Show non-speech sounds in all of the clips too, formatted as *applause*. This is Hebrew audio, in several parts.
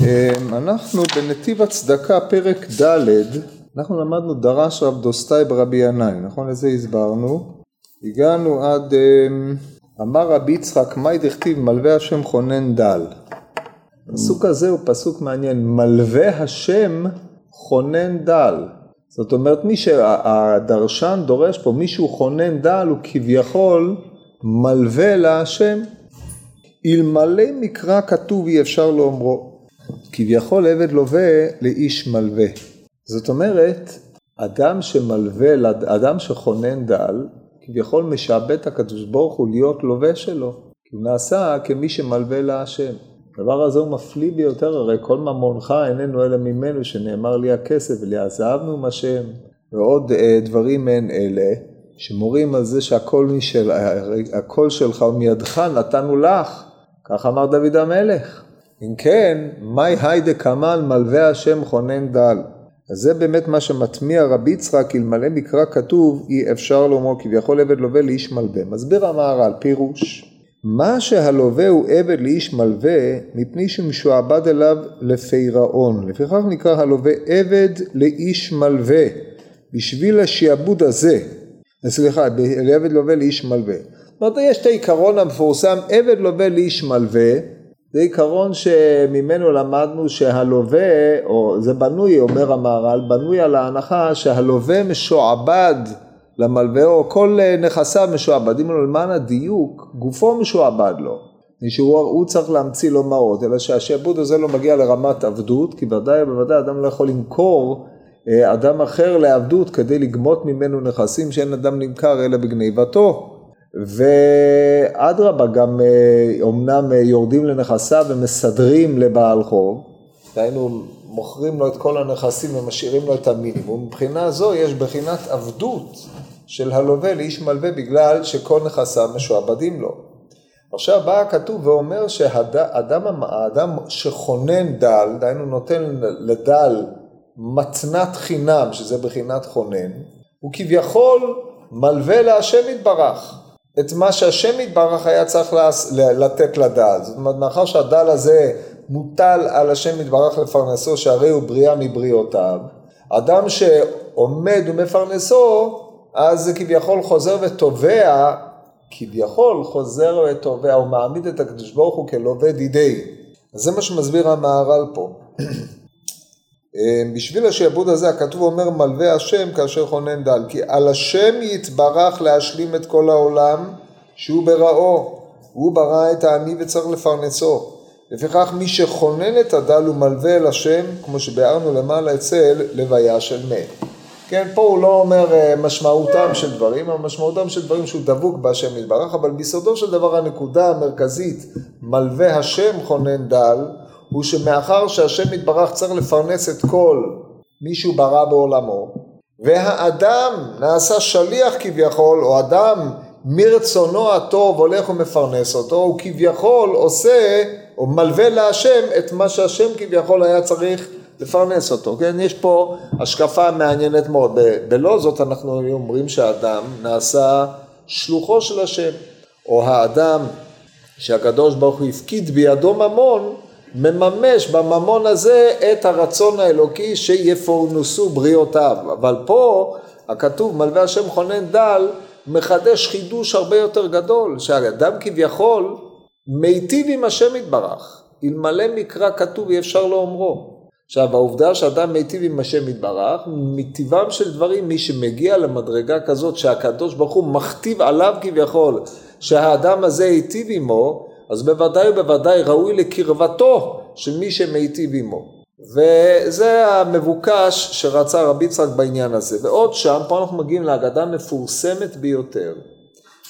אמ, אנחנו בנתיב הצדקה פרק ד' אנחנו למדנו דרש רב דוסטאי ברבי ינאי, נכון? לזה הסברנו. הגענו עד אמ, אמר רבי יצחק מאי דכתיב מלווה השם חונן דל. הפסוק הזה הוא פסוק מעניין, מלווה השם חונן דל. זאת אומרת מי שהדרשן דורש פה, מישהו חונן דל הוא כביכול מלווה להשם. אלמלא מקרא כתוב אי אפשר לאומרו. כביכול עבד לווה לאיש מלווה. זאת אומרת, אדם שמלווה, אדם שכונן דל, כביכול משעבד את הקדוש ברוך הוא להיות לווה שלו. כי הוא נעשה כמי שמלווה להשם. הדבר הזה הוא מפליא ביותר, הרי כל ממונך איננו אלא ממנו, שנאמר לי הכסף ולעזבנו עם השם, ועוד אה, דברים מעין אלה, שמורים על זה שהכל משל, הכל שלך ומידך נתנו לך, כך אמר דוד המלך. אם כן, מאי היידה קמאן מלווה השם חונן דל. אז זה באמת מה שמטמיע רבי יצחק, אלמלא מקרא כתוב, אי אפשר לומר כביכול עבד לווה לאיש מלווה. מסביר המהר"ל, פירוש, מה שהלווה הוא עבד לאיש מלווה, מפני שמשועבד אליו לפירעון. לפיכך נקרא הלווה עבד לאיש מלווה, בשביל השעבוד הזה. סליחה, עבד לווה לאיש מלווה. זאת אומרת, יש את העיקרון המפורסם, עבד לווה לאיש מלווה, זה עיקרון שממנו למדנו שהלווה, או זה בנוי, אומר המהר"ל, בנוי על ההנחה שהלווה משועבד למלווה, או כל נכסיו משועבדים לו למען הדיוק, גופו משועבד לו. שהוא צריך להמציא לו מעות, אלא שהשעבוד הזה לא מגיע לרמת עבדות, כי ודאי ובוודאי אדם לא יכול למכור אה, אדם אחר לעבדות כדי לגמות ממנו נכסים שאין אדם נמכר אלא בגניבתו. ואדרבה, גם אומנם אה, אה, יורדים לנכסיו ומסדרים לבעל חוב, דהיינו מוכרים לו את כל הנכסים ומשאירים לו את המינימום, מבחינה זו יש בחינת עבדות של הלווה לאיש מלווה בגלל שכל נכסיו משועבדים לו. עכשיו בא הכתוב ואומר שהאדם האדם שכונן דל, דהיינו נותן לדל מתנת חינם, שזה בחינת חונן, הוא כביכול מלווה להשם יתברך. את מה שהשם יתברך היה צריך לתת לדל. זאת אומרת, מאחר שהדל הזה מוטל על השם יתברך לפרנסו, שהרי הוא בריאה מבריאותיו, אדם שעומד ומפרנסו, אז זה כביכול חוזר ותובע, כביכול חוזר ותובע, הוא מעמיד את הקדוש ברוך הוא כלווה דידי. אז זה מה שמסביר המהר"ל פה. בשביל השעבוד הזה הכתוב אומר מלווה השם כאשר חונן דל כי על השם יתברך להשלים את כל העולם שהוא בראו הוא ברא את העני וצריך לפרנסו לפיכך מי שכונן את הדל הוא מלווה אל השם כמו שביארנו למעלה אצל לוויה של מת כן פה הוא לא אומר אה, משמעותם של דברים אבל משמעותם של דברים שהוא דבוק בהשם יתברך אבל ביסודו של דבר הנקודה המרכזית מלווה השם חונן דל הוא שמאחר שהשם יתברך צריך לפרנס את כל מי שהוא ברא בעולמו, והאדם נעשה שליח כביכול, או אדם מרצונו הטוב הולך ומפרנס אותו, הוא כביכול עושה או מלווה להשם את מה שהשם כביכול היה צריך לפרנס אותו, כן? יש פה השקפה מעניינת מאוד. בלא זאת אנחנו אומרים שהאדם נעשה שלוחו של השם, או האדם שהקדוש ברוך הוא הפקיד בידו ממון, מממש בממון הזה את הרצון האלוקי שיפורנסו בריאותיו. אבל פה הכתוב מלווה השם חונן דל מחדש חידוש הרבה יותר גדול, שהאדם כביכול מיטיב עם השם יתברך. אלמלא מקרא כתוב אי אפשר לאומרו. עכשיו העובדה שאדם מיטיב עם השם יתברך, מטבעם של דברים מי שמגיע למדרגה כזאת שהקדוש ברוך הוא מכתיב עליו כביכול שהאדם הזה היטיב עמו, אז בוודאי ובוודאי ראוי לקרבתו של מי שמיטיב עמו. וזה המבוקש שרצה רבי יצחק בעניין הזה. ועוד שם, פה אנחנו מגיעים להגדה מפורסמת ביותר,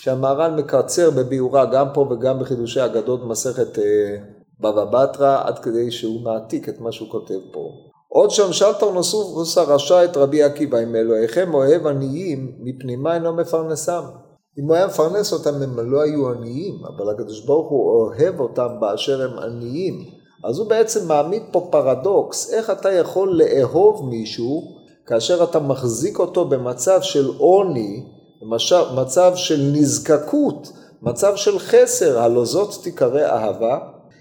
שהמהר"ל מקצר בביאורה גם פה וגם בחידושי אגדות מסכת אה, בבא בתרא, עד כדי שהוא מעתיק את מה שהוא כותב פה. עוד שם שלטר נוסוף רשע את רבי עקיבא, אם אלוהיכם אוהב עניים, מפני מה אינו מפרנסם? אם הוא היה מפרנס אותם הם לא היו עניים, אבל הקדוש ברוך הוא אוהב אותם באשר הם עניים. אז הוא בעצם מעמיד פה פרדוקס, איך אתה יכול לאהוב מישהו כאשר אתה מחזיק אותו במצב של עוני, מצב של נזקקות, מצב של חסר, הלא זאת תיקרא אהבה?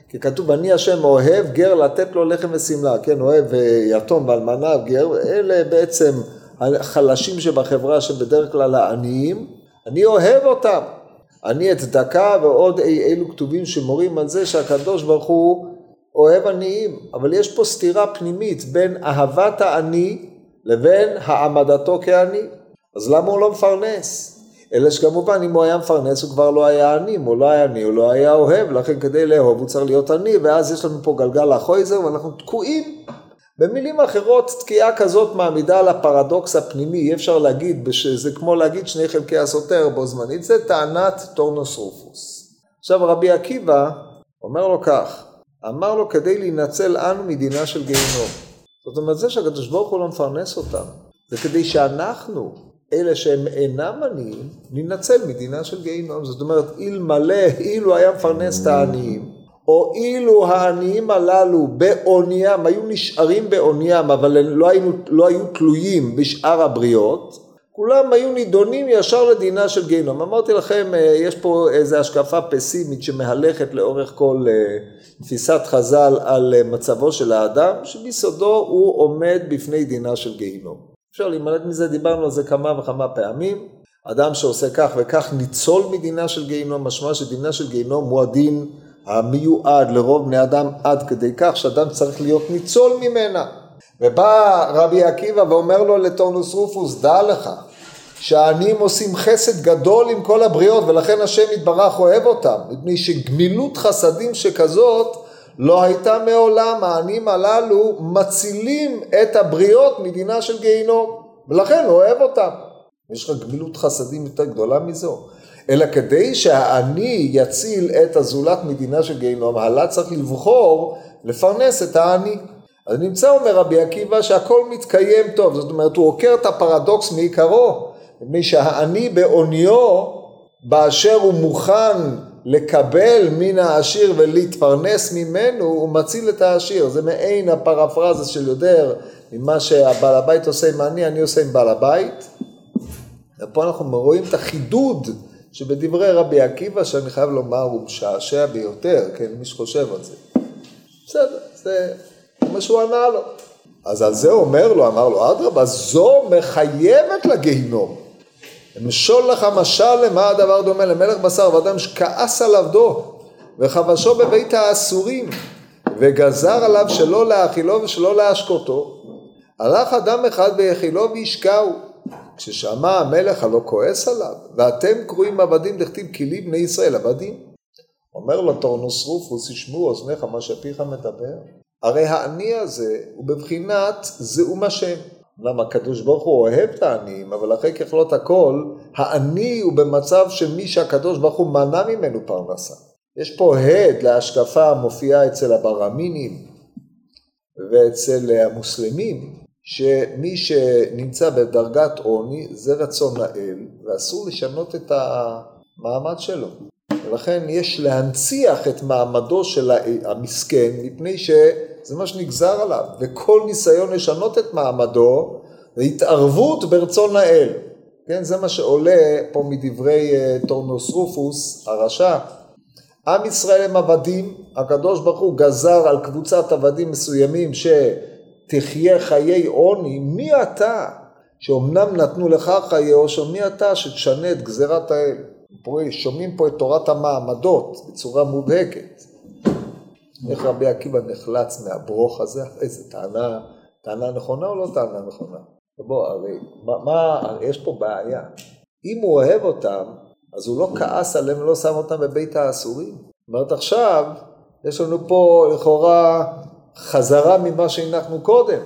כי כתוב, אני השם אוהב גר לתת לו לחם ושמלה, כן, אוהב אה, יתום ואלמנה וגר, אלה בעצם החלשים שבחברה שבדרך כלל העניים, אני אוהב אותם. אני הצדקה ועוד אי אלו כתובים שמורים על זה שהקדוש ברוך הוא אוהב עניים, אבל יש פה סתירה פנימית בין אהבת העני לבין העמדתו כעני. אז למה הוא לא מפרנס? אלא שכמובן אם הוא היה מפרנס הוא כבר לא היה עני, אם הוא לא היה עני הוא לא היה אוהב, לכן כדי לאהוב הוא צריך להיות עני, ואז יש לנו פה גלגל החויזר ואנחנו תקועים. במילים אחרות, תקיפה כזאת מעמידה על הפרדוקס הפנימי, אי אפשר להגיד, זה כמו להגיד שני חלקי הסותר בו זמנית, זה טענת טורנוס רופוס. עכשיו רבי עקיבא אומר לו כך, אמר לו כדי להינצל אנו מדינה של גיהינום. זאת אומרת, זה שהקדוש ברוך הוא לא מפרנס אותם, זה כדי שאנחנו, אלה שהם אינם עניים, ננצל מדינה של גיהינום. זאת אומרת, אלמלא, אילו היה מפרנס את העניים, או אילו העניים הללו בעוניים, היו נשארים בעוניים, אבל לא, היו, לא היו תלויים בשאר הבריות, כולם היו נידונים ישר לדינה של גיהינום. אמרתי לכם, אה, יש פה איזו השקפה פסימית שמהלכת לאורך כל אה, תפיסת חז"ל על אה, מצבו של האדם, שביסודו הוא עומד בפני דינה של גיהינום. אפשר להימלט מזה, דיברנו על זה כמה וכמה פעמים. אדם שעושה כך וכך ניצול מדינה של גיהינום, משמע שדינה של גיהינום הוא הדין המיועד לרוב בני אדם עד כדי כך שאדם צריך להיות ניצול ממנה. ובא רבי עקיבא ואומר לו לטורנוס רופוס, דע לך שהעניים עושים חסד גדול עם כל הבריות ולכן השם יתברך אוהב אותם, מפני שגמילות חסדים שכזאת לא הייתה מעולם, העניים הללו מצילים את הבריות מדינה של גיהינום ולכן הוא אוהב אותם. יש לך גמילות חסדים יותר גדולה מזו. אלא כדי שהעני יציל את הזולת מדינה של גיהינום, הלא צריך לבחור לפרנס את העני. אז נמצא, אומר רבי עקיבא, שהכל מתקיים טוב, זאת אומרת, הוא עוקר את הפרדוקס מעיקרו, מפני שהעני בעוניו, באשר הוא מוכן לקבל מן העשיר ולהתפרנס ממנו, הוא מציל את העשיר. זה מעין הפרפרזה של יותר ממה שהבעל הבית עושה עם העני, אני עושה עם בעל הבית. ופה אנחנו רואים את החידוד שבדברי רבי עקיבא, שאני חייב לומר, הוא משעשע ביותר, כן, מי שחושב על זה. בסדר, זה מה שהוא ענה לו. אז על זה אומר לו, אמר לו, אדרבה, זו מחייבת לגיהינום. אמשול לך משל למה הדבר דומה למלך בשר ואדם שכעס על עבדו וחבשו בבית האסורים וגזר עליו שלא להאכילו ושלא להשקותו הלך אדם אחד ויחילו וישקעו כששמע המלך הלא כועס עליו, ואתם קרואים עבדים דכתיב כי לי בני ישראל עבדים. אומר לו טורנוס רופוס, ישמעו אוזניך מה שפיך מדבר. הרי העני הזה הוא בבחינת זעום השם. למה הקדוש ברוך הוא אוהב את העניים, אבל אחרי ככלות הכל, העני הוא במצב של מי שהקדוש ברוך הוא מנע ממנו פרנסה. יש פה הד להשקפה המופיעה אצל הברמינים ואצל המוסלמים, שמי שנמצא בדרגת עוני זה רצון האל, ואסור לשנות את המעמד שלו. ולכן יש להנציח את מעמדו של המסכן, מפני שזה מה שנגזר עליו, וכל ניסיון לשנות את מעמדו זה התערבות ברצון האל. כן, זה מה שעולה פה מדברי אה, טורנוס רופוס, הרשע. עם ישראל הם עבדים, הקדוש ברוך הוא גזר על קבוצת עבדים מסוימים ש... תחיה חיי עוני, מי אתה שאומנם נתנו לך חיי עושר, מי אתה שתשנה את גזירת האל? שומעים פה את תורת המעמדות בצורה מובהקת. איך רבי עקיבא נחלץ מהברוך הזה, איזה טענה, טענה נכונה או לא טענה נכונה? בוא, הרי מה, מה, יש פה בעיה. אם הוא אוהב אותם, אז הוא לא כעס עליהם ולא שם אותם בבית האסורים. זאת אומרת עכשיו, יש לנו פה לכאורה חזרה ממה שהנחנו קודם.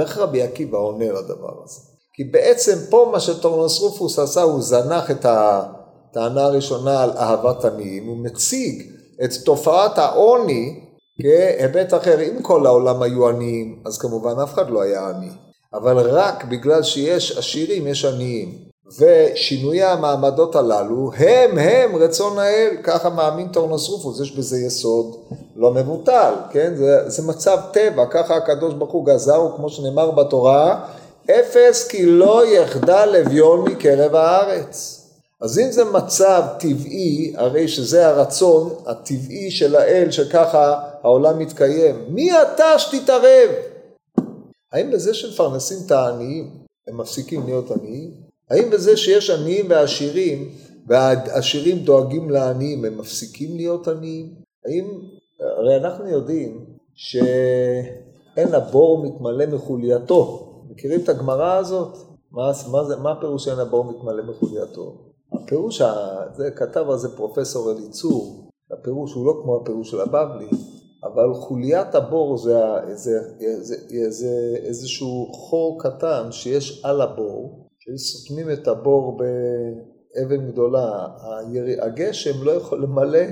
איך רבי עקיבא עונה לדבר הזה? כי בעצם פה מה שטורנוס רופוס עשה, הוא זנח את הטענה הראשונה על אהבת עניים, הוא מציג את תופעת העוני כהיבט אחר. אם כל העולם היו עניים, אז כמובן אף אחד לא היה עני. אבל רק בגלל שיש עשירים, יש עניים. ושינויי המעמדות הללו הם הם רצון האל, ככה מאמין טורנוס רופוס, יש בזה יסוד לא מבוטל, כן? זה, זה מצב טבע, ככה הקדוש ברוך הוא גזר, כמו שנאמר בתורה, אפס כי לא יחדל אביון מקרב הארץ. אז אם זה מצב טבעי, הרי שזה הרצון הטבעי של האל, שככה העולם מתקיים. מי אתה שתתערב? האם בזה שמפרנסים את העניים, הם מפסיקים להיות עניים? האם בזה שיש עניים ועשירים, והעשירים דואגים לעניים, הם מפסיקים להיות עניים? האם, הרי אנחנו יודעים שאין הבור מתמלא מחולייתו. מכירים את הגמרא הזאת? מה, מה, זה, מה הפירוש שאין הבור מתמלא מחולייתו? הפירוש, זה כתב על זה פרופסור אליצור, הפירוש הוא לא כמו הפירוש של הבבלי, אבל חוליית הבור זה, זה, זה, זה, זה איזשהו חור קטן שיש על הבור, שסותמים את הבור באבן גדולה, הגשם לא יכול למלא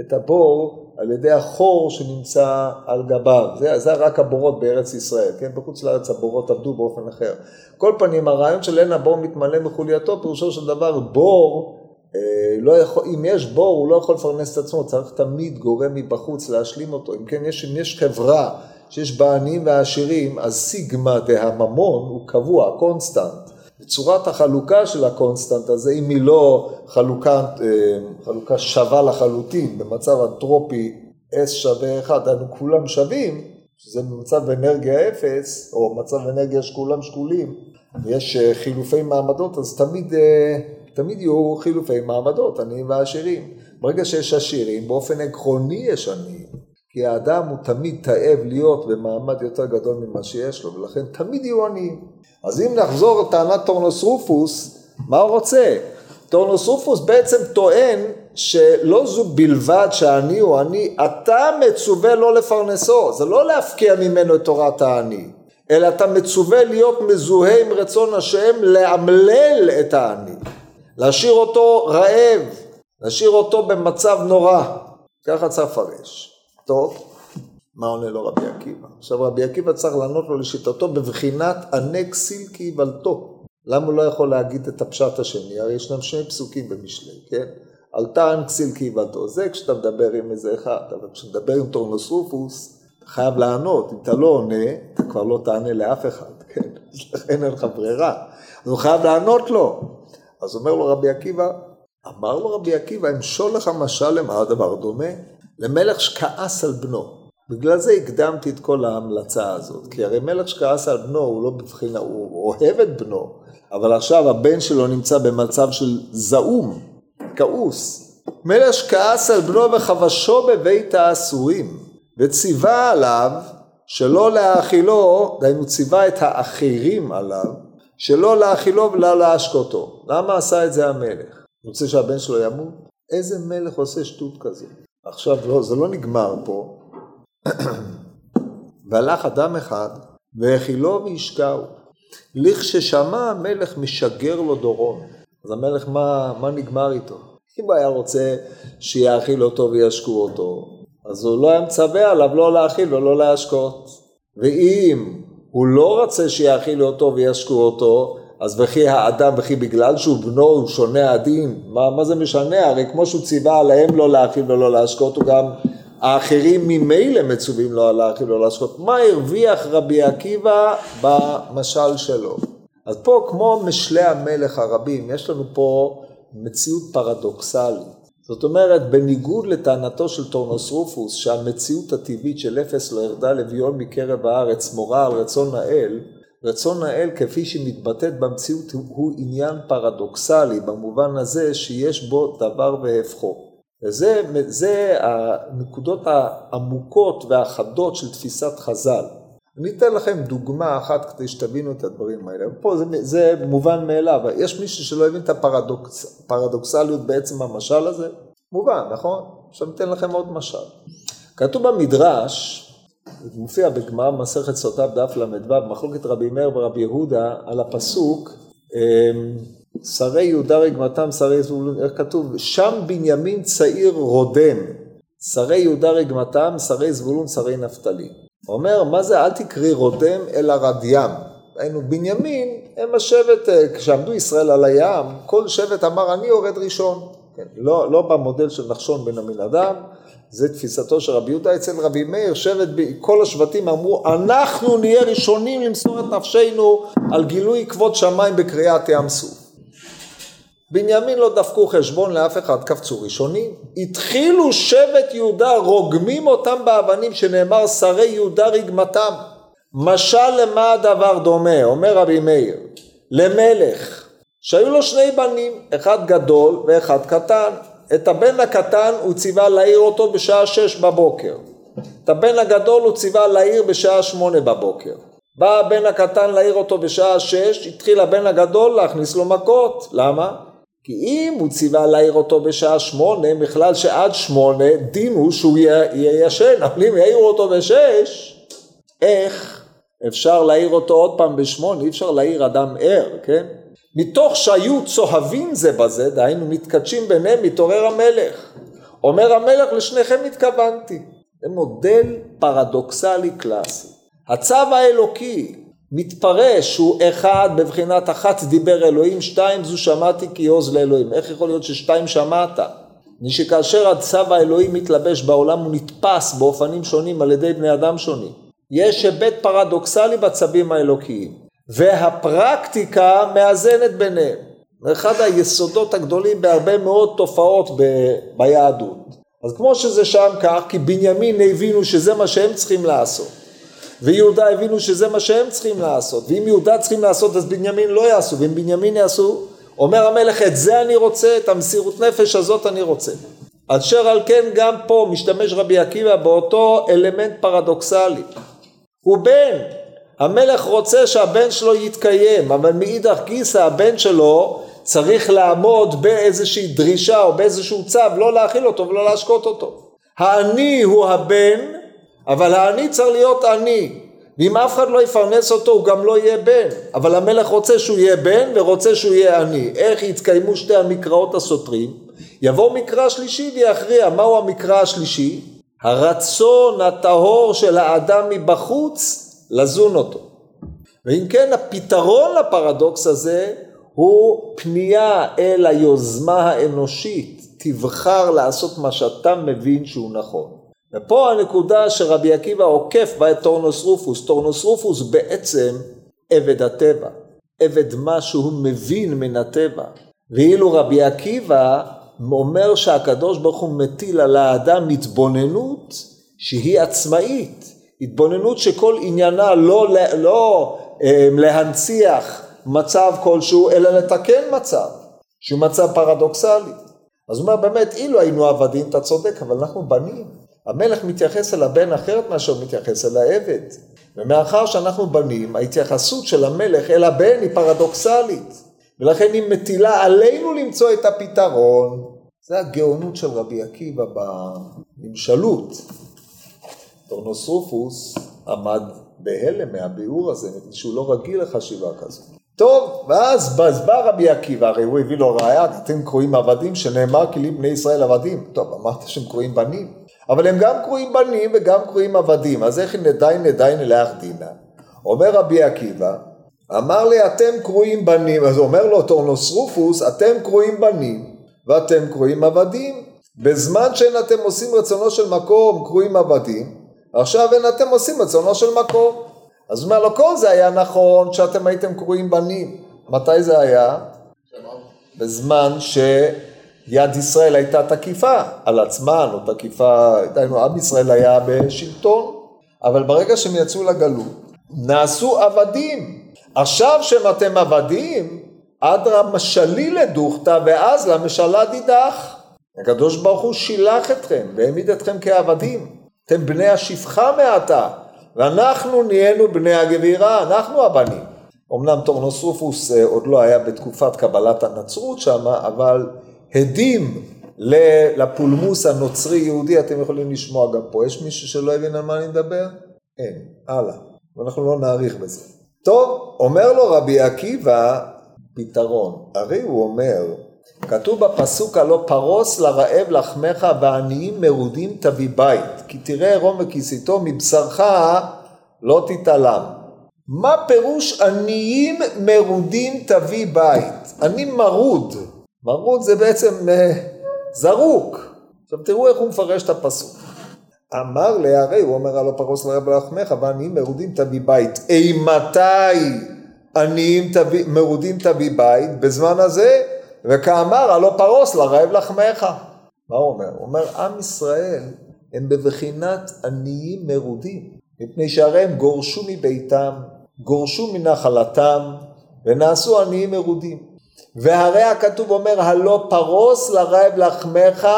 את הבור על ידי החור שנמצא על גביו, זה, זה רק הבורות בארץ ישראל, כן? בחוץ לארץ הבורות עבדו באופן אחר. כל פנים, הרעיון של אין הבור מתמלא מחולייתו, פירושו של דבר בור, אה, לא יכול, אם יש בור הוא לא יכול לפרנס את עצמו, צריך תמיד גורם מבחוץ להשלים אותו. אם כן, יש, אם יש חברה שיש בה עניים ועשירים, אז סיגמה דהממון הוא קבוע, constant. צורת החלוקה של ה constant הזה, אם היא לא חלוקה, אה, חלוקה שווה לחלוטין, במצב אנטרופי S שווה 1, דהיינו כולם שווים, שזה במצב אנרגיה 0, או מצב אנרגיה שכולם שקולים, ויש אה, חילופי מעמדות, אז תמיד, אה, תמיד יהיו חילופי מעמדות, עניים ועשירים. ברגע שיש עשירים, באופן עקרוני יש עניים, כי האדם הוא תמיד תאב להיות במעמד יותר גדול ממה שיש לו, ולכן תמיד יהיו עניים. אז אם נחזור לטענת טורנוס רופוס, מה הוא רוצה? טורנוס רופוס בעצם טוען שלא זו בלבד שהעני הוא עני, אתה מצווה לא לפרנסו, זה לא להפקיע ממנו את תורת העני, אלא אתה מצווה להיות מזוהה עם רצון השם, לאמלל את העני, להשאיר אותו רעב, להשאיר אותו במצב נורא, ככה צריך לפרש. טוב, מה עונה לו רבי עקיבא? עכשיו רבי עקיבא צריך לענות לו לשיטתו בבחינת ענה כסיל כאיוולתו. למה הוא לא יכול להגיד את הפשט השני? הרי ישנם שני פסוקים במשלי, כן? אל תען כסיל כאיוולתו. זה כשאתה מדבר עם איזה אחד, אבל כשאתה מדבר עם טורנוס רופוס, אתה חייב לענות. אם אתה לא עונה, אתה כבר לא תענה לאף אחד, כן? *laughs* לכן אין לך ברירה. אז הוא חייב לענות לו. אז אומר לו רבי עקיבא, אמר לו רבי עקיבא, אמשול לך משל למה הדבר דומה? למלך שכעס על בנו. בגלל זה הקדמתי את כל ההמלצה הזאת, כי הרי מלך שכעס על בנו הוא לא בבחינה, הוא אוהב את בנו, אבל עכשיו הבן שלו נמצא במצב של זעום, כעוס. מלך שכעס על בנו וחבשו בבית האסורים, וציווה עליו שלא להאכילו, דהיינו ציווה את האחרים עליו, שלא להאכילו ולא להשקותו. למה עשה את זה המלך? רוצה שהבן שלו ימות? איזה מלך עושה שטות כזו? עכשיו, לא, זה לא נגמר פה. והלך אדם אחד, והאכילו והשקעו. לכששמע המלך משגר לו דורון. אז המלך, מה, מה נגמר איתו? אם הוא היה רוצה שיאכיל אותו וישקו אותו, אז הוא לא היה מצווה עליו לא להאכיל ולא להשקות. ואם הוא לא רוצה שיאכילו אותו וישקו אותו, אז וכי האדם, וכי בגלל שהוא בנו, הוא שונה הדין, מה, מה זה משנה? הרי כמו שהוא ציווה עליהם לא להאכיל ולא להשקות, הוא גם האחרים ממילא מצווים לו על האכיל ולא להשקות. מה הרוויח רבי עקיבא במשל שלו? אז פה כמו משלי המלך הרבים, יש לנו פה מציאות פרדוקסלית. זאת אומרת, בניגוד לטענתו של טורנוס רופוס, שהמציאות הטבעית של אפס לא יחדל אביון מקרב הארץ מורה על רצון האל, רצון האל כפי שמתבטאת במציאות הוא עניין פרדוקסלי, במובן הזה שיש בו דבר והפכו. וזה זה הנקודות העמוקות והחדות של תפיסת חז"ל. אני אתן לכם דוגמה אחת כדי שתבינו את הדברים האלה. פה זה, זה מובן מאליו, יש מישהו שלא הבין את הפרדוקסליות בעצם המשל הזה? מובן, נכון? עכשיו אתן לכם עוד משל. כתוב במדרש, זה מופיע בגמרא מסכת סוטה דף ל"ו, מחלוקת רבי מאיר ורבי יהודה על הפסוק אמ, שרי יהודה רגמתם, שרי זבולון, איך כתוב? שם בנימין צעיר רודם, שרי יהודה רגמתם, שרי זבולון, שרי נפתלי. אומר, מה זה אל תקראי רודם אלא רדיים. היינו בנימין, הם השבט, אה, כשעמדו ישראל על הים, כל שבט אמר אני יורד ראשון. כן, לא, לא במודל של נחשון בן המנהדם, זה תפיסתו של רבי יהודה אצל רבי מאיר, שבט, כל השבטים אמרו, אנחנו נהיה ראשונים למסור את נפשנו על גילוי כבוד שמיים בקריאת ים סוף. בנימין לא דפקו חשבון לאף אחד, קפצו ראשונים. התחילו שבט יהודה, רוגמים אותם באבנים, שנאמר שרי יהודה רגמתם. משל למה הדבר דומה, אומר רבי מאיר, למלך, שהיו לו שני בנים, אחד גדול ואחד קטן. את הבן הקטן הוא ציווה להעיר אותו בשעה שש בבוקר. את הבן הגדול הוא ציווה להעיר בשעה שמונה בבוקר. בא הבן הקטן להעיר אותו בשעה שש, התחיל הבן הגדול להכניס לו מכות. למה? כי אם הוא ציווה להעיר אותו בשעה שמונה, בכלל שעד שמונה דין הוא שהוא יהיה ישן, אבל אם יעירו אותו בשש, איך אפשר להעיר אותו עוד פעם בשמונה? אי אפשר להעיר אדם ער, כן? מתוך שהיו צוהבים זה בזה, דהיינו מתקדשים ביניהם, מתעורר המלך. אומר המלך לשניכם התכוונתי. זה מודל פרדוקסלי קלאסי. הצו האלוקי מתפרש הוא אחד בבחינת אחת דיבר אלוהים, שתיים זו שמעתי כי עוז לאלוהים. איך יכול להיות ששתיים שמעת? מפני שכאשר הצו האלוהי מתלבש בעולם הוא נתפס באופנים שונים על ידי בני אדם שונים. יש היבט פרדוקסלי בצווים האלוקיים, והפרקטיקה מאזנת ביניהם. אחד היסודות הגדולים בהרבה מאוד תופעות ב- ביהדות. אז כמו שזה שם כך, כי בנימין הבינו שזה מה שהם צריכים לעשות. ויהודה הבינו שזה מה שהם צריכים לעשות, ואם יהודה צריכים לעשות אז בנימין לא יעשו, ואם בנימין יעשו, אומר המלך את זה אני רוצה, את המסירות נפש הזאת אני רוצה. אשר על כן גם פה משתמש רבי עקיבא באותו אלמנט פרדוקסלי. הוא בן, המלך רוצה שהבן שלו יתקיים, אבל מאידך גיסא הבן שלו צריך לעמוד באיזושהי דרישה או באיזשהו צו לא להאכיל אותו ולא להשקות אותו. העני הוא הבן אבל העני צריך להיות עני, ואם אף אחד לא יפרנס אותו הוא גם לא יהיה בן, אבל המלך רוצה שהוא יהיה בן ורוצה שהוא יהיה עני. איך יתקיימו שתי המקראות הסותרים? יבוא מקרא שלישי ויכריע. מהו המקרא השלישי? הרצון הטהור של האדם מבחוץ לזון אותו. ואם כן הפתרון לפרדוקס הזה הוא פנייה אל היוזמה האנושית, תבחר לעשות מה שאתה מבין שהוא נכון. ופה הנקודה שרבי עקיבא עוקף בה את טורנוס רופוס. טורנוס רופוס בעצם עבד הטבע, עבד מה שהוא מבין מן הטבע. ואילו רבי עקיבא אומר שהקדוש ברוך הוא מטיל על האדם התבוננות שהיא עצמאית, התבוננות שכל עניינה לא, לא אה, להנציח מצב כלשהו, אלא לתקן מצב, שהוא מצב פרדוקסלי. אז הוא אומר באמת, אילו היינו עבדים, אתה צודק, אבל אנחנו בנים. המלך מתייחס אל הבן אחרת מאשר מתייחס אל העבד. ומאחר שאנחנו בנים, ההתייחסות של המלך אל הבן היא פרדוקסלית. ולכן היא מטילה עלינו למצוא את הפתרון. זה הגאונות של רבי עקיבא בממשלות. טורנוס רופוס עמד בהלם מהביאור הזה, שהוא לא רגיל לחשיבה כזו. טוב, ואז בא רבי עקיבא, הרי הוא הביא לו ראייה, אתם קרואים עבדים, שנאמר כי לי בני ישראל עבדים. טוב, אמרת שהם קרואים בנים. אבל הם גם קרויים בנים וגם קרויים עבדים, אז איך נדיין נדיין אלך דינא? אומר רבי עקיבא, אמר לי אתם קרויים בנים, אז אומר לו טורנוס רופוס, אתם קרויים בנים ואתם קרויים עבדים. בזמן שאין אתם עושים רצונו של מקום קרויים עבדים, עכשיו אין אתם עושים רצונו של מקום. אז אומר לו, כל זה היה נכון שאתם הייתם קרויים בנים. מתי זה היה? בזמן ש... יד ישראל הייתה תקיפה על עצמן, או תקיפה, דהיינו עם ישראל היה בשלטון, אבל ברגע שהם יצאו לגלות, נעשו עבדים. עכשיו שאתם עבדים, אדרא משלי לדוכתא ואז למשלה דידך. הקדוש ברוך הוא שילח אתכם והעמיד אתכם כעבדים. אתם בני השפחה מעתה, ואנחנו נהיינו בני הגבירה, אנחנו הבנים. אמנם טורנוס רופוס אה, עוד לא היה בתקופת קבלת הנצרות שם, אבל הדים לפולמוס הנוצרי-יהודי, אתם יכולים לשמוע גם פה. יש מישהו שלא הבין על מה אני מדבר? אין. הלאה. ואנחנו לא נאריך בזה. טוב, אומר לו רבי עקיבא, פתרון. הרי הוא אומר, כתוב בפסוק הלוא פרוס לרעב לחמך ועניים מרודים תביא בית, כי תראה ערום וכיסיתו מבשרך לא תתעלם. מה פירוש עניים מרודים תביא בית? אני מרוד. מרוד זה בעצם אה, זרוק. עכשיו תראו איך הוא מפרש את הפסוק. אמר לי, הרי הוא אומר הלא פרוס לרב לחמך ועניים מרודים תביא בית. אימתי עניים תביא, מרודים תביא בית? בזמן הזה וכאמר הלא פרוס לרעב לחמך. מה הוא אומר? הוא אומר, עם ישראל הם בבחינת עניים מרודים, מפני שהרי הם גורשו מביתם, גורשו מנחלתם, ונעשו עניים מרודים. והרי הכתוב אומר, הלא פרוס לרעב לחמך,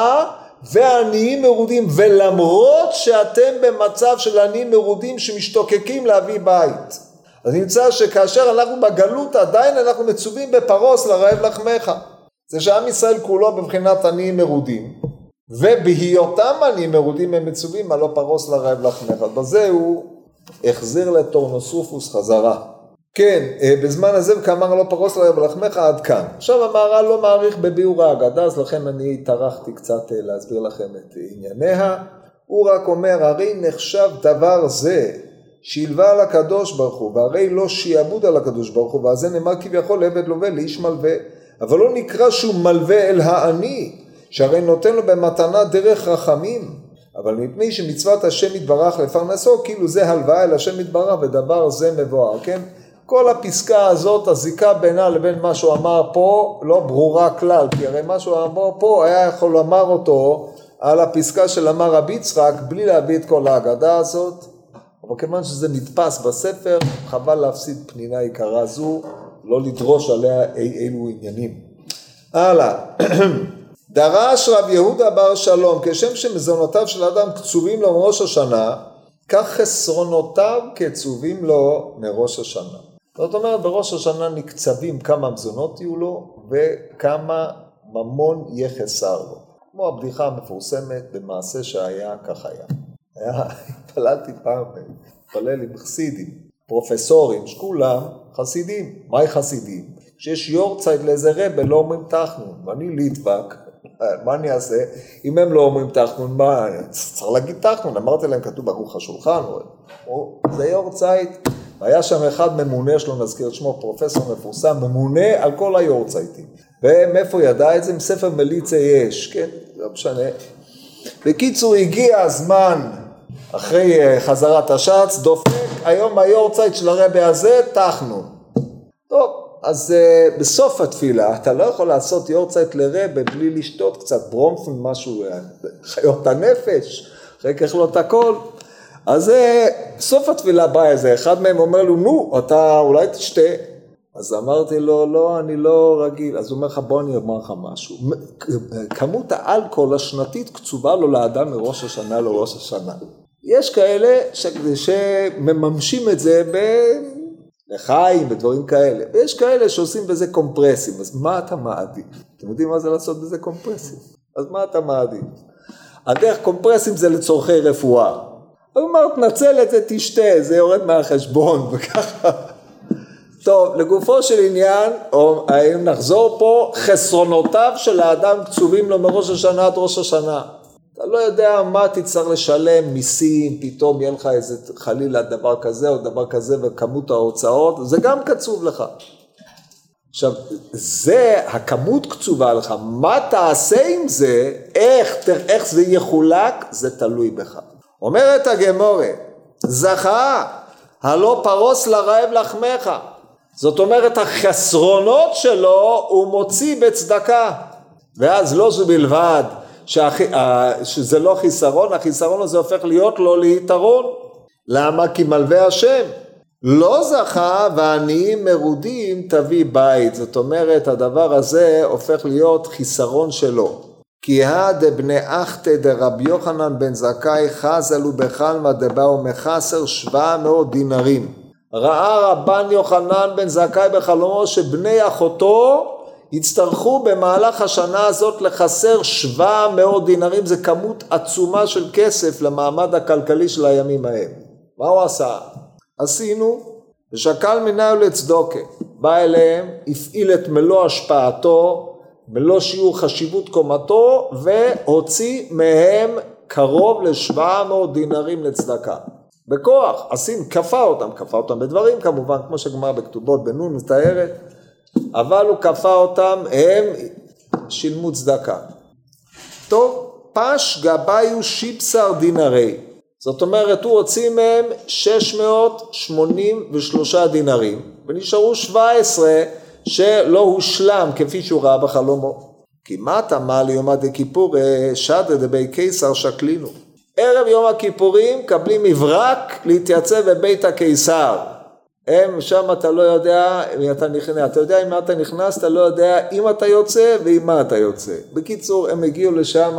ועניים מרודים, ולמרות שאתם במצב של עניים מרודים שמשתוקקים להביא בית. אז נמצא שכאשר אנחנו בגלות עדיין אנחנו מצווים בפרוס לרעב לחמך. זה שעם ישראל כולו בבחינת עניים מרודים, ובהיותם עניים מרודים הם מצווים הלא פרוס לרעב לחמך. בזה הוא החזיר לטורנוסופוס חזרה. כן, אה, בזמן הזה וכאמר לא פרוס לרעב לחמך עד כאן. עכשיו המהר"ל לא מעריך בביאור ההגדה, אז לכן אני טרחתי קצת אה, להסביר לכם את ענייניה. הוא רק אומר, הרי נחשב דבר זה שהלווה על הקדוש ברוך הוא, והרי לא שיעבוד על הקדוש ברוך הוא, ואז זה נאמר כביכול עבד לווה לאיש מלווה. אבל לא נקרא שהוא מלווה אל העני, שהרי נותן לו במתנה דרך רחמים. אבל מפני שמצוות השם יתברך לפרנסו, כאילו זה הלוואה אל השם יתברך ודבר זה מבואר, כן? כל הפסקה הזאת, הזיקה בינה לבין מה שהוא אמר פה, לא ברורה כלל, כי הרי מה שהוא אמר פה, היה יכול לומר אותו על הפסקה של אמר רבי יצחק, בלי להביא את כל ההגדה הזאת, אבל כיוון שזה נתפס בספר, חבל להפסיד פנינה יקרה זו, לא לדרוש עליה אי אילו עניינים. הלאה. *clears throat* דרש רב יהודה בר שלום, כשם שמזונותיו של אדם קצובים לו מראש השנה, כך חסרונותיו קצובים לו מראש השנה. זאת אומרת, בראש השנה נקצבים כמה מזונות יהיו לו וכמה ממון יהיה חסר לו. כמו הבדיחה המפורסמת במעשה שהיה, כך היה. היה, *laughs* התפללתי פעם, התפלל עם חסידים, פרופסורים, שכולם חסידים. מהי חסידים? כשיש יורצייט לאיזה רבה לא אומרים תחנון, ואני ליטבק, *laughs* מה אני אעשה? אם הם לא אומרים תחנון, מה, צריך להגיד תחנון, אמרתי להם, כתוב ברוך השולחן, או, זה יורצייט. והיה שם אחד ממונה שלו, נזכיר את שמו, פרופסור מפורסם, ממונה על כל היורצייטים. ומאיפה ידע את זה? מספר מליצה יש, כן? לא משנה. בקיצור, הגיע הזמן, אחרי אה, חזרת השץ, דופק, היום היורצייט של הרבי הזה, תחנו. טוב, אז uh, בסוף התפילה, אתה לא יכול לעשות יורצייט לרבה בלי לשתות קצת ברומפון, משהו, אה, חיות הנפש, אחרי כך לא את הכל. אז בסוף התפילה בא איזה אחד מהם אומר לו, נו, אתה אולי תשתה. אז אמרתי לו, לא, אני לא רגיל. אז הוא אומר לך, בוא אני אומר לך משהו. כמות האלכוהול השנתית קצובה לו לאדם מראש השנה לראש השנה. יש כאלה ש... שמממשים את זה ב... לחיים ודברים כאלה, ויש כאלה שעושים בזה קומפרסים, אז מה אתה מעדיף? אתם יודעים מה זה לעשות בזה קומפרסים? אז מה אתה מעדיף? הדרך קומפרסים זה לצורכי רפואה. הוא אמר, תנצל את זה, תשתה, זה יורד מהחשבון, *laughs* וככה. טוב, לגופו של עניין, או האם נחזור פה, חסרונותיו של האדם קצובים לו מראש השנה עד ראש השנה. לא יודע מה תצטרך לשלם, מיסים, פתאום יהיה לך איזה חלילה דבר כזה או דבר כזה וכמות ההוצאות, זה גם קצוב לך. עכשיו, זה, הכמות קצובה לך, מה תעשה עם זה, איך, איך זה יחולק, זה תלוי בך. אומרת הגמורה, זכה, הלא פרוס לרעב לחמך. זאת אומרת, החסרונות שלו הוא מוציא בצדקה. ואז לא זו בלבד שהח... שזה לא חיסרון, החיסרון הזה הופך להיות לו ליתרון. למה? כי מלווה השם. לא זכה ועניים מרודים תביא בית. זאת אומרת, הדבר הזה הופך להיות חיסרון שלו. כי הא דבני אחתא דרבי יוחנן בן זכאי חזלו בחלמא דבאו מחסר שבע מאות דינרים. ראה רבן יוחנן בן זכאי בחלומו שבני אחותו יצטרכו במהלך השנה הזאת לחסר שבע מאות דינרים, זה כמות עצומה של כסף למעמד הכלכלי של הימים ההם. מה הוא עשה? עשינו, ושקל מנהל לצדוקה. בא אליהם, הפעיל את מלוא השפעתו, מלוא שיעור חשיבות קומתו, והוציא מהם קרוב לשבע מאות דינרים לצדקה. בכוח, עשים, כפה אותם, כפה אותם בדברים כמובן, כמו שגמר בכתובות בנון מתארת, אבל הוא כפה אותם, הם שילמו צדקה. טוב, פש גביו שיפסר דינרי, זאת אומרת הוא הוציא מהם 683 דינרים ונשארו 17 שלא הושלם כפי שהוא ראה בחלומו. כמעט אמר ליומא דכיפור שדא דבי קיסר שקלינו. ערב יום הכיפורים מקבלים מברק להתייצב בבית הקיסר. הם, שם אתה לא יודע אם אתה נכנס, אתה יודע אם אתה נכנס, אתה לא יודע אם אתה יוצא ועם מה אתה יוצא. בקיצור, הם הגיעו לשם,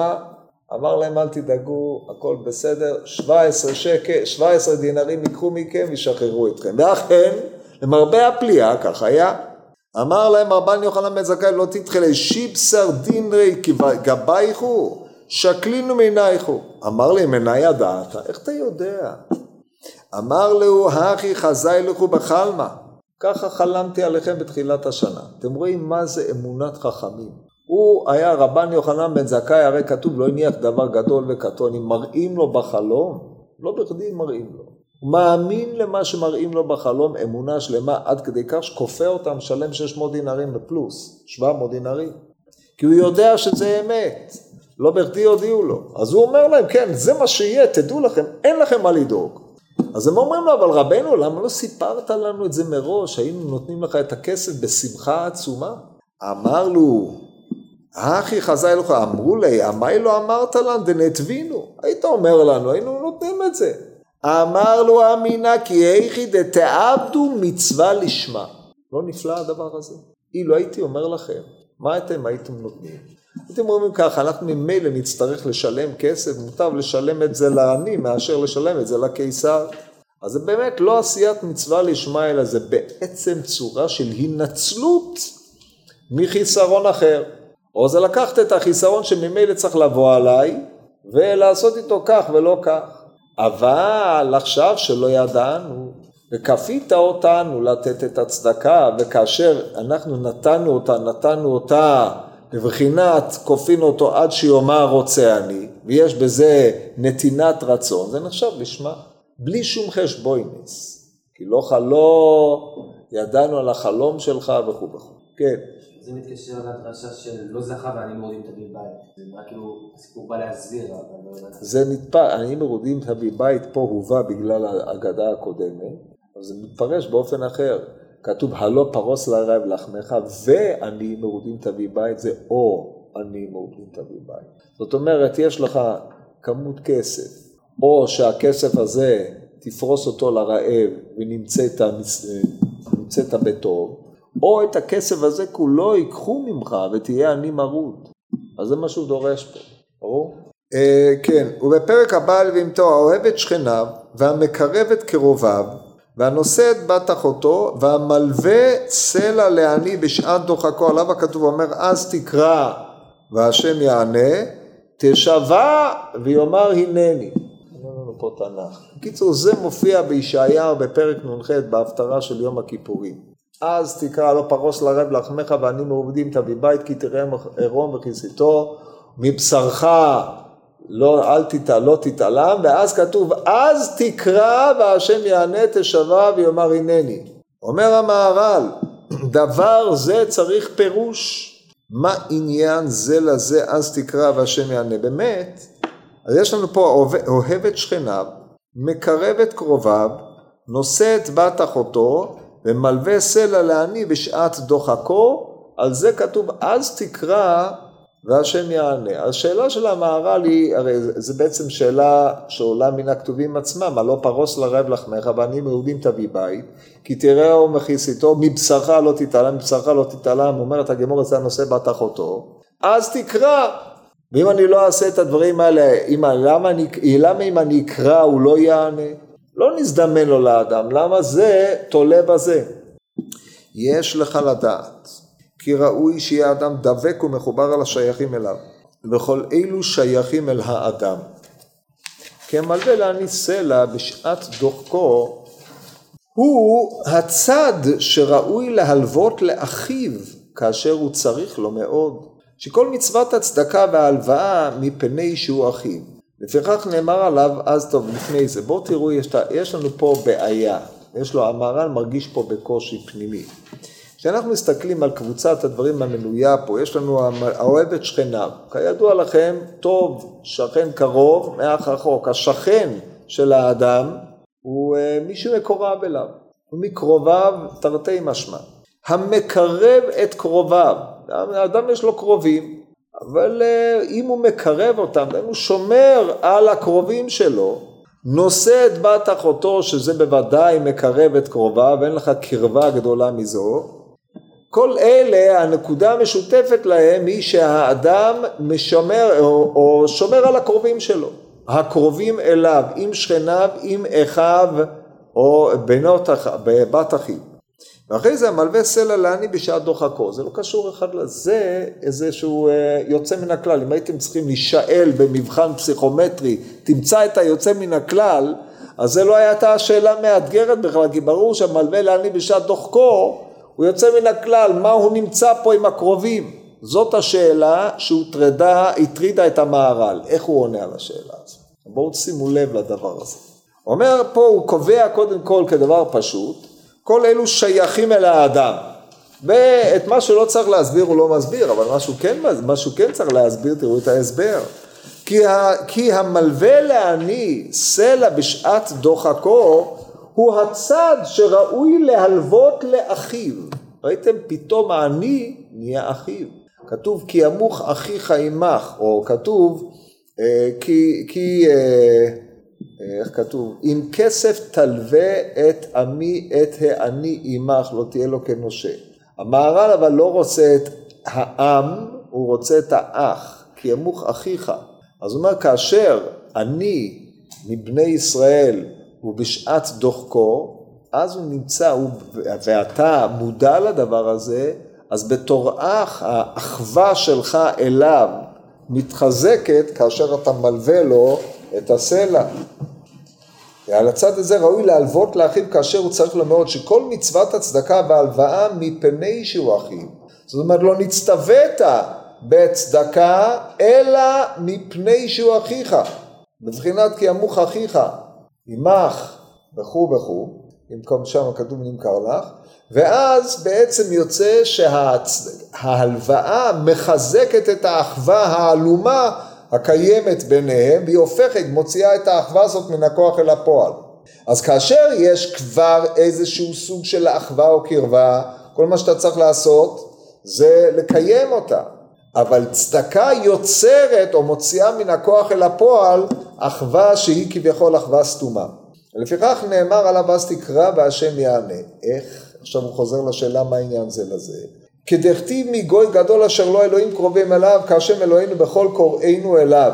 אמר להם אל תדאגו, הכל בסדר, 17 שקל, 17 דינרים ייקחו מכם וישחררו אתכם. ואכן, למרבה הפליאה, כך היה. אמר להם רבן יוחנן בן זכאי לא תתחילי שיבשר דינרי גבייכו שקלינו מעינייכו. אמר לי מנה ידעת? איך אתה יודע? אמר לו הכי חזאי לכו בחלמה. ככה חלמתי עליכם בתחילת השנה. אתם רואים מה זה אמונת חכמים. הוא היה רבן יוחנן בן זכאי, הרי כתוב לא הניח דבר גדול וקטון, אם מראים לו בחלום, לא בכדי מראים לו. הוא מאמין למה שמראים לו בחלום, אמונה שלמה עד כדי כך שכופה אותם משלם 600 דינרים בפלוס, 700 דינרים. כי הוא יודע שזה אמת, לא בכדי הודיעו לו. אז הוא אומר להם, כן, זה מה שיהיה, תדעו לכם, אין לכם מה לדאוג. אז הם אומרים לו, אבל רבנו, למה לא סיפרת לנו את זה מראש? היינו נותנים לך את הכסף בשמחה עצומה? אמר לו, אחי חזאי לך, אמרו לי, עמי לא אמרת לנו דנתבינו? היית אומר לנו, היינו נותנים את זה. אמר לו אמינא כי איכי דתעבדו מצווה לשמה. לא נפלא הדבר הזה? אילו הייתי אומר לכם, מה אתם הייתם נותנים? הייתם אומרים ככה, אנחנו ממילא נצטרך לשלם כסף, מוטב לשלם את זה לעני מאשר לשלם את זה לקיסר. אז זה באמת לא עשיית מצווה לשמה, אלא זה בעצם צורה של הנצלות מחיסרון אחר. או זה לקחת את החיסרון שממילא צריך לבוא עליי, ולעשות איתו כך ולא כך. אבל עכשיו שלא ידענו, וכפית אותנו לתת את הצדקה, וכאשר אנחנו נתנו אותה, נתנו אותה בבחינת כופין אותו עד שיאמר רוצה אני, ויש בזה נתינת רצון, זה נחשב לשמה, בלי שום חשבוינס. כי לא חלום, ידענו על החלום שלך וכו' וכו'. כן. זה מתקשר לדרשה של לא זכה ואני מורידים תביא בית. זה רק כאילו, הסיפור בא להסביר, אבל לא... זה נתפס, אני מורידים תביא בית פה הובא בגלל האגדה הקודמת, אבל זה מתפרש באופן אחר. כתוב הלא פרוס לרעב לחמך ואני מרודים תביא בית, זה או אני מרודים תביא בית. זאת אומרת, יש לך כמות כסף, או שהכסף הזה תפרוס אותו לרעב ונמצאת בטוב, או את הכסף הזה כולו ייקחו ממך ותהיה אני מרוד. אז זה מה שהוא דורש פה, ברור? אה, כן, ובפרק הבא לבהמתו האוהב את שכניו והמקרב את קרוביו והנושא את בת אחותו והמלווה צלע לעני בשעת דוחקו עליו הכתוב אומר אז תקרא והשם יענה תשבע ויאמר הנני. פה תנ"ך. בקיצור זה מופיע בישעיהו בפרק נ"ח בהפטרה של יום הכיפורים. אז תקרא לא פרוס לרב לחמך ואני מעובדים תביא בית כי תראה עירום וכיסיתו מבשרך לא, אל תת, לא תתעלם, ואז כתוב, אז תקרא והשם יענה תשבע ויאמר הנני. אומר המהר"ל, *clears throat* דבר זה צריך פירוש. מה עניין זה לזה אז תקרא והשם יענה? באמת, אז יש לנו פה אוהב את שכניו, מקרב את קרוביו, נושא את בת אחותו, ומלווה סלע לעני בשעת דוחקו, על זה כתוב אז תקרא והשם יענה. השאלה של המהר"ל היא, הרי זה בעצם שאלה שעולה מן הכתובים עצמם, הלא פרוס לרב לחמך ועניים יהודים תביא בית, כי תראהו מכיסיתו, מבשרך לא תתעלם, מבשרך לא תתעלם, אומרת הגמור זה הנושא בת אחותו, אז תקרא. ואם אני לא אעשה את הדברים האלה, אם, למה, אני, למה אם אני אקרא הוא לא יענה? לא נזדמן לו לאדם, למה זה תולה בזה? יש לך לדעת כי ראוי שיהיה אדם דבק ומחובר על השייכים אליו, וכל אלו שייכים אל האדם. כמלווה להניס סלע בשעת דוחקו הוא הצד שראוי להלוות לאחיו כאשר הוא צריך לו מאוד, שכל מצוות הצדקה וההלוואה מפני שהוא אחיו. לפיכך נאמר עליו, אז טוב, לפני זה, בואו תראו, יש, לנו פה בעיה, יש לו, המהר"ל מרגיש פה בקושי פנימי. כשאנחנו מסתכלים על קבוצת הדברים המנויה פה, יש לנו האוהב את שכניו. כידוע לכם, טוב שכן קרוב מאח רחוק. השכן של האדם הוא אה, מי שמקורב אליו, הוא מקרוביו תרתי משמע. המקרב את קרוביו. האדם יש לו קרובים, אבל אה, אם הוא מקרב אותם, הוא שומר על הקרובים שלו, נושא את בת אחותו, שזה בוודאי מקרב את קרוביו, ואין לך קרבה גדולה מזו. כל אלה, הנקודה המשותפת להם היא שהאדם משמר או, או שומר על הקרובים שלו. הקרובים אליו, עם שכניו, עם אחיו או בנות, בת אחיו. ואחרי זה המלווה סלע לעני בשעת דוחקו, זה לא קשור אחד לזה, איזשהו אה, יוצא מן הכלל, אם הייתם צריכים להישאל במבחן פסיכומטרי, תמצא את היוצא מן הכלל, אז זה לא הייתה השאלה מאתגרת בכלל, כי ברור שהמלווה לעני בשעת דוחקו, הוא יוצא מן הכלל, מה הוא נמצא פה עם הקרובים? זאת השאלה שהוטרדה, הטרידה את המהר"ל, איך הוא עונה על השאלה הזאת? בואו שימו לב לדבר הזה. אומר פה, הוא קובע קודם כל כדבר פשוט, כל אלו שייכים אל האדם. ואת מה שלא צריך להסביר הוא לא מסביר, אבל משהו כן, משהו כן צריך להסביר, תראו את ההסבר. כי, ה, כי המלווה לעני סלע בשעת דוחקו הוא הצד שראוי להלוות לאחיו. ראיתם? פתאום העני נהיה אחיו. כתוב כי ימוך אחיך עמך, או כתוב אה, כי, כי אה, איך כתוב? אם כסף תלווה את עמי את העני עמך לא תהיה לו כנושה. המהר"ל אבל לא רוצה את העם, הוא רוצה את האח, כי ימוך אחיך. אז הוא אומר כאשר אני מבני ישראל הוא בשעת דוחקו, אז הוא נמצא, הוא, ואתה מודע לדבר הזה, אז בתור אח, האחווה שלך אליו מתחזקת כאשר אתה מלווה לו את הסלע. על הצד הזה ראוי להלוות לאחיו כאשר הוא צריך לומר שכל מצוות הצדקה והלוואה מפני שהוא אחיו. זאת אומרת לא נצטווית בצדקה אלא מפני שהוא אחיך. בבחינת כי ימוך אחיך עמך וכו' וכו', במקום שם כתוב נמכר לך, ואז בעצם יוצא שההלוואה מחזקת את האחווה העלומה הקיימת ביניהם, והיא הופכת, מוציאה את האחווה הזאת מן הכוח אל הפועל. אז כאשר יש כבר איזשהו סוג של אחווה או קרבה, כל מה שאתה צריך לעשות זה לקיים אותה. אבל צדקה יוצרת או מוציאה מן הכוח אל הפועל אחווה שהיא כביכול אחווה סתומה. לפיכך נאמר עליו אז תקרא והשם יענה. איך? עכשיו הוא חוזר לשאלה מה העניין זה לזה. כדכתיב מגוי גדול אשר לא אלוהים קרובים אליו, כאשר אלוהינו בכל קוראינו אליו.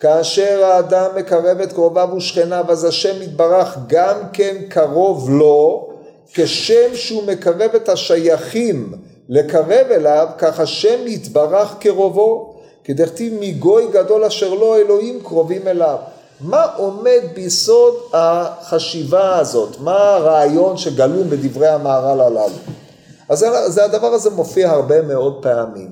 כאשר האדם מקרב את קרוביו ושכניו, אז השם יתברך גם כן קרוב לו, כשם שהוא מקרב את השייכים לקרב אליו, כך השם יתברך קרובו. כדכתיב מגוי גדול אשר לא אלוהים קרובים אליו. מה עומד ביסוד החשיבה הזאת? מה הרעיון שגלום בדברי המהר"ל הללו? אז זה, זה הדבר הזה מופיע הרבה מאוד פעמים.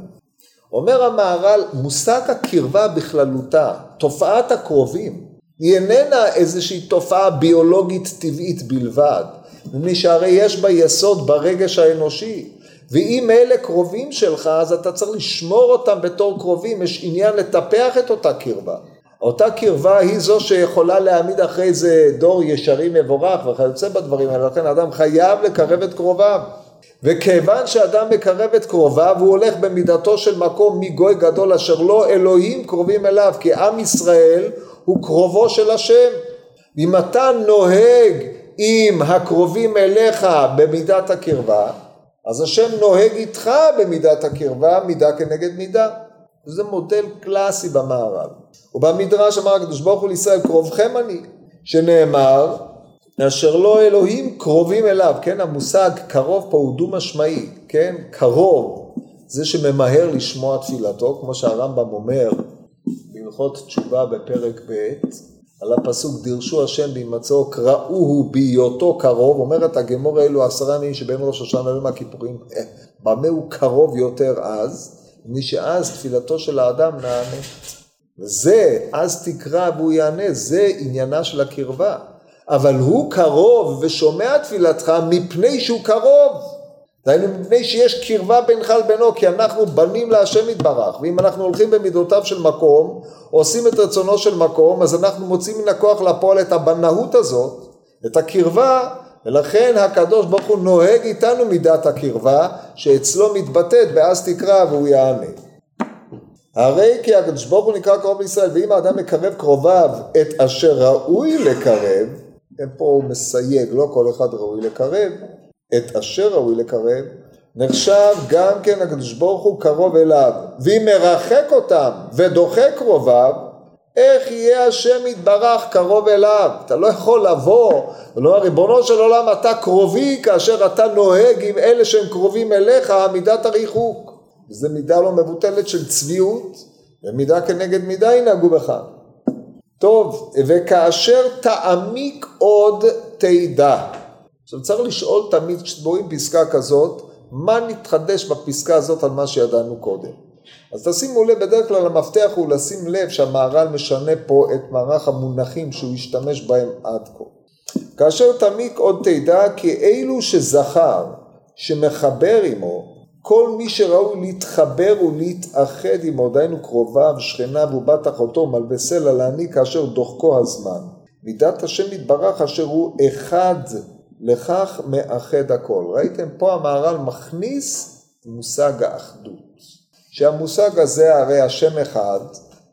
אומר המהר"ל, מושג הקרבה בכללותה, תופעת הקרובים, היא איננה איזושהי תופעה ביולוגית טבעית בלבד, מפני שהרי יש בה יסוד ברגש האנושי, ואם אלה קרובים שלך, אז אתה צריך לשמור אותם בתור קרובים, יש עניין לטפח את אותה קרבה. אותה קרבה היא זו שיכולה להעמיד אחרי זה דור ישרים מבורך וכיוצא בדברים האלה, לכן אדם חייב לקרב את קרוביו. וכיוון שאדם מקרב את קרוביו הוא הולך במידתו של מקום מגוי גדול אשר לא אלוהים קרובים אליו כי עם ישראל הוא קרובו של השם אם אתה נוהג עם הקרובים אליך במידת הקרבה אז השם נוהג איתך במידת הקרבה מידה כנגד מידה. זה מודל קלאסי במערב. ובמדרש אמר הקדוש ברוך הוא לישראל קרובכם אני שנאמר אשר לא אלוהים קרובים אליו, כן, המושג קרוב פה הוא דו משמעי, כן, קרוב, זה שממהר לשמוע תפילתו, כמו שהרמב"ם אומר בהלכות תשובה בפרק ב', על הפסוק דירשו השם בהימצאו קראוהו בהיותו קרוב, אומרת הגמור האלו עשרה ימים שבין ראש השנה ליום הכיפורים, אה, במה הוא קרוב יותר אז? מפני שאז תפילתו של האדם נענית. וזה, אז תקרא והוא יענה, זה עניינה של הקרבה. אבל הוא קרוב ושומע תפילתך מפני שהוא קרוב. דהיינו מפני שיש קרבה בינך לבינו כי אנחנו בנים להשם יתברך ואם אנחנו הולכים במידותיו של מקום עושים את רצונו של מקום אז אנחנו מוצאים מן הכוח לפועל את הבנאות הזאת את הקרבה ולכן הקדוש ברוך הוא נוהג איתנו מידת הקרבה, שאצלו מתבטאת באז תקרא והוא יענה. הרי כי הקדוש ברוך הוא נקרא קרוב לישראל, ואם האדם מקרב קרוביו את אשר ראוי לקרב, פה הוא מסייג, לא כל אחד ראוי לקרב, את אשר ראוי לקרב, נחשב גם כן הקדוש ברוך הוא קרוב אליו, ואם מרחק אותם ודוחה קרוביו, איך יהיה השם יתברך קרוב אליו? אתה לא יכול לבוא ולומר ריבונו של עולם אתה קרובי כאשר אתה נוהג עם אלה שהם קרובים אליך מידת הריחוק. זו מידה לא מבוטלת של צביעות ומידה כנגד מידה ינהגו בך. טוב, וכאשר תעמיק עוד תדע. עכשיו צריך לשאול תמיד כשרואים פסקה כזאת, מה נתחדש בפסקה הזאת על מה שידענו קודם. אז תשימו לב, בדרך כלל המפתח הוא לשים לב שהמהר"ל משנה פה את מערך המונחים שהוא השתמש בהם עד כה. כאשר תעמיק עוד תדע כי אלו שזכר, שמחבר עמו, כל מי שראוי להתחבר ולהתאחד עמו, דהיינו קרוביו, שכניו ובת אחותו, מלווה סלע להעניק כאשר דוחקו הזמן. מידת השם יתברך אשר הוא אחד לכך מאחד הכל. ראיתם פה המהר"ל מכניס מושג האחדות. שהמושג הזה הרי השם אחד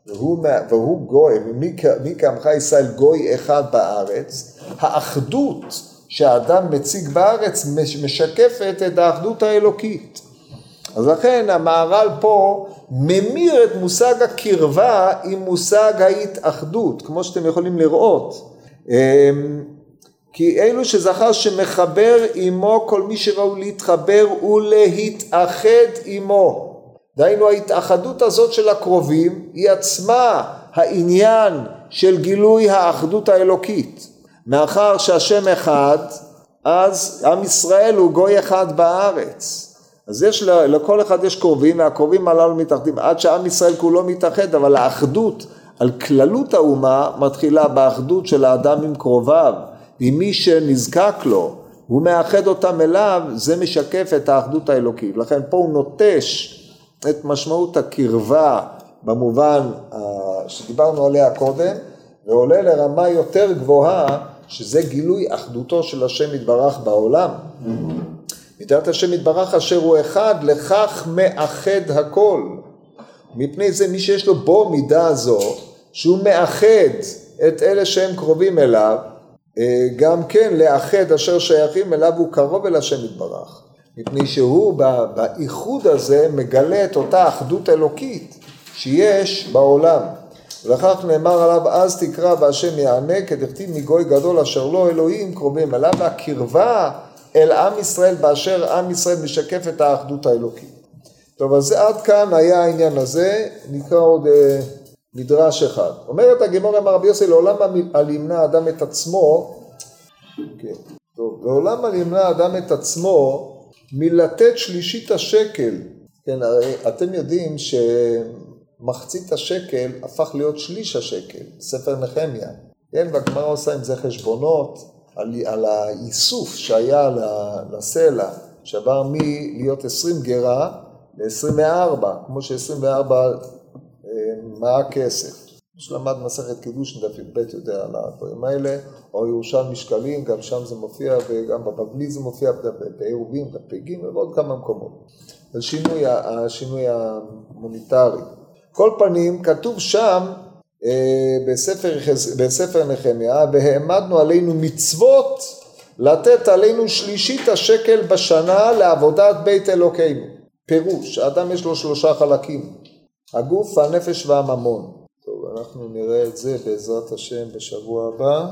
והוא, והוא גוי, ומי כעמך ישראל גוי אחד בארץ, האחדות שהאדם מציג בארץ משקפת את האחדות האלוקית. אז לכן המהר"ל פה ממיר את מושג הקרבה עם מושג ההתאחדות, כמו שאתם יכולים לראות. כי אלו שזכר שמחבר עמו כל מי שראו להתחבר ולהתאחד עמו. דהיינו ההתאחדות הזאת של הקרובים היא עצמה העניין של גילוי האחדות האלוקית. מאחר שהשם אחד, אז עם ישראל הוא גוי אחד בארץ. אז יש, לכל אחד יש קרובים, והקרובים הללו מתאחדים, עד שעם ישראל כולו מתאחד, אבל האחדות על כללות האומה מתחילה באחדות של האדם עם קרוביו, עם מי שנזקק לו, הוא מאחד אותם אליו, זה משקף את האחדות האלוקית. לכן פה הוא נוטש את משמעות הקרבה במובן שדיברנו עליה קודם, ועולה לרמה יותר גבוהה, שזה גילוי אחדותו של השם יתברך בעולם. מידת השם יתברך אשר הוא אחד, לכך מאחד הכל. מפני זה מי שיש לו בו מידה זו, שהוא מאחד את אלה שהם קרובים אליו, אה, גם כן לאחד אשר שייכים אליו הוא קרוב אל השם יתברך. מפני שהוא באיחוד הזה מגלה את אותה אחדות אלוקית שיש בעולם. ולכך נאמר עליו אז תקרא והשם יענה כדכתיב מגוי גדול אשר לא אלוהים קרובים אליו והקרבה אל עם ישראל באשר עם ישראל משקף את האחדות האלוקית. טוב אז עד כאן היה העניין הזה, נקרא עוד אה, מדרש אחד. אומרת הגמור אמר רבי יוסי לעולם על ימנע אדם את עצמו, כן, טוב, לעולם על ימנע אדם את עצמו מלתת שלישית השקל. כן, הרי אתם יודעים שמחצית השקל הפך להיות שליש השקל, ספר נחמיה. כן, והגמרא עושה עם זה חשבונות על, על האיסוף שהיה לסלע, שעבר מלהיות 20 גרה ל-24, כמו ש-24 מה הכסף. מי שלמד מסכת קידוש דף י"ב יודע על הדברים האלה, או ירושלמי שקלים, גם שם זה מופיע, וגם בבבלי זה מופיע, בעירובים, בפ"ג ועוד כמה מקומות. זה שינוי, השינוי המוניטרי. כל פנים, כתוב שם אה, בספר, בספר נחמיה, והעמדנו עלינו מצוות לתת עלינו שלישית השקל בשנה לעבודת בית אלוקינו. פירוש, האדם יש לו שלושה חלקים, הגוף, הנפש והממון. טוב, אנחנו נראה את זה בעזרת השם בשבוע הבא.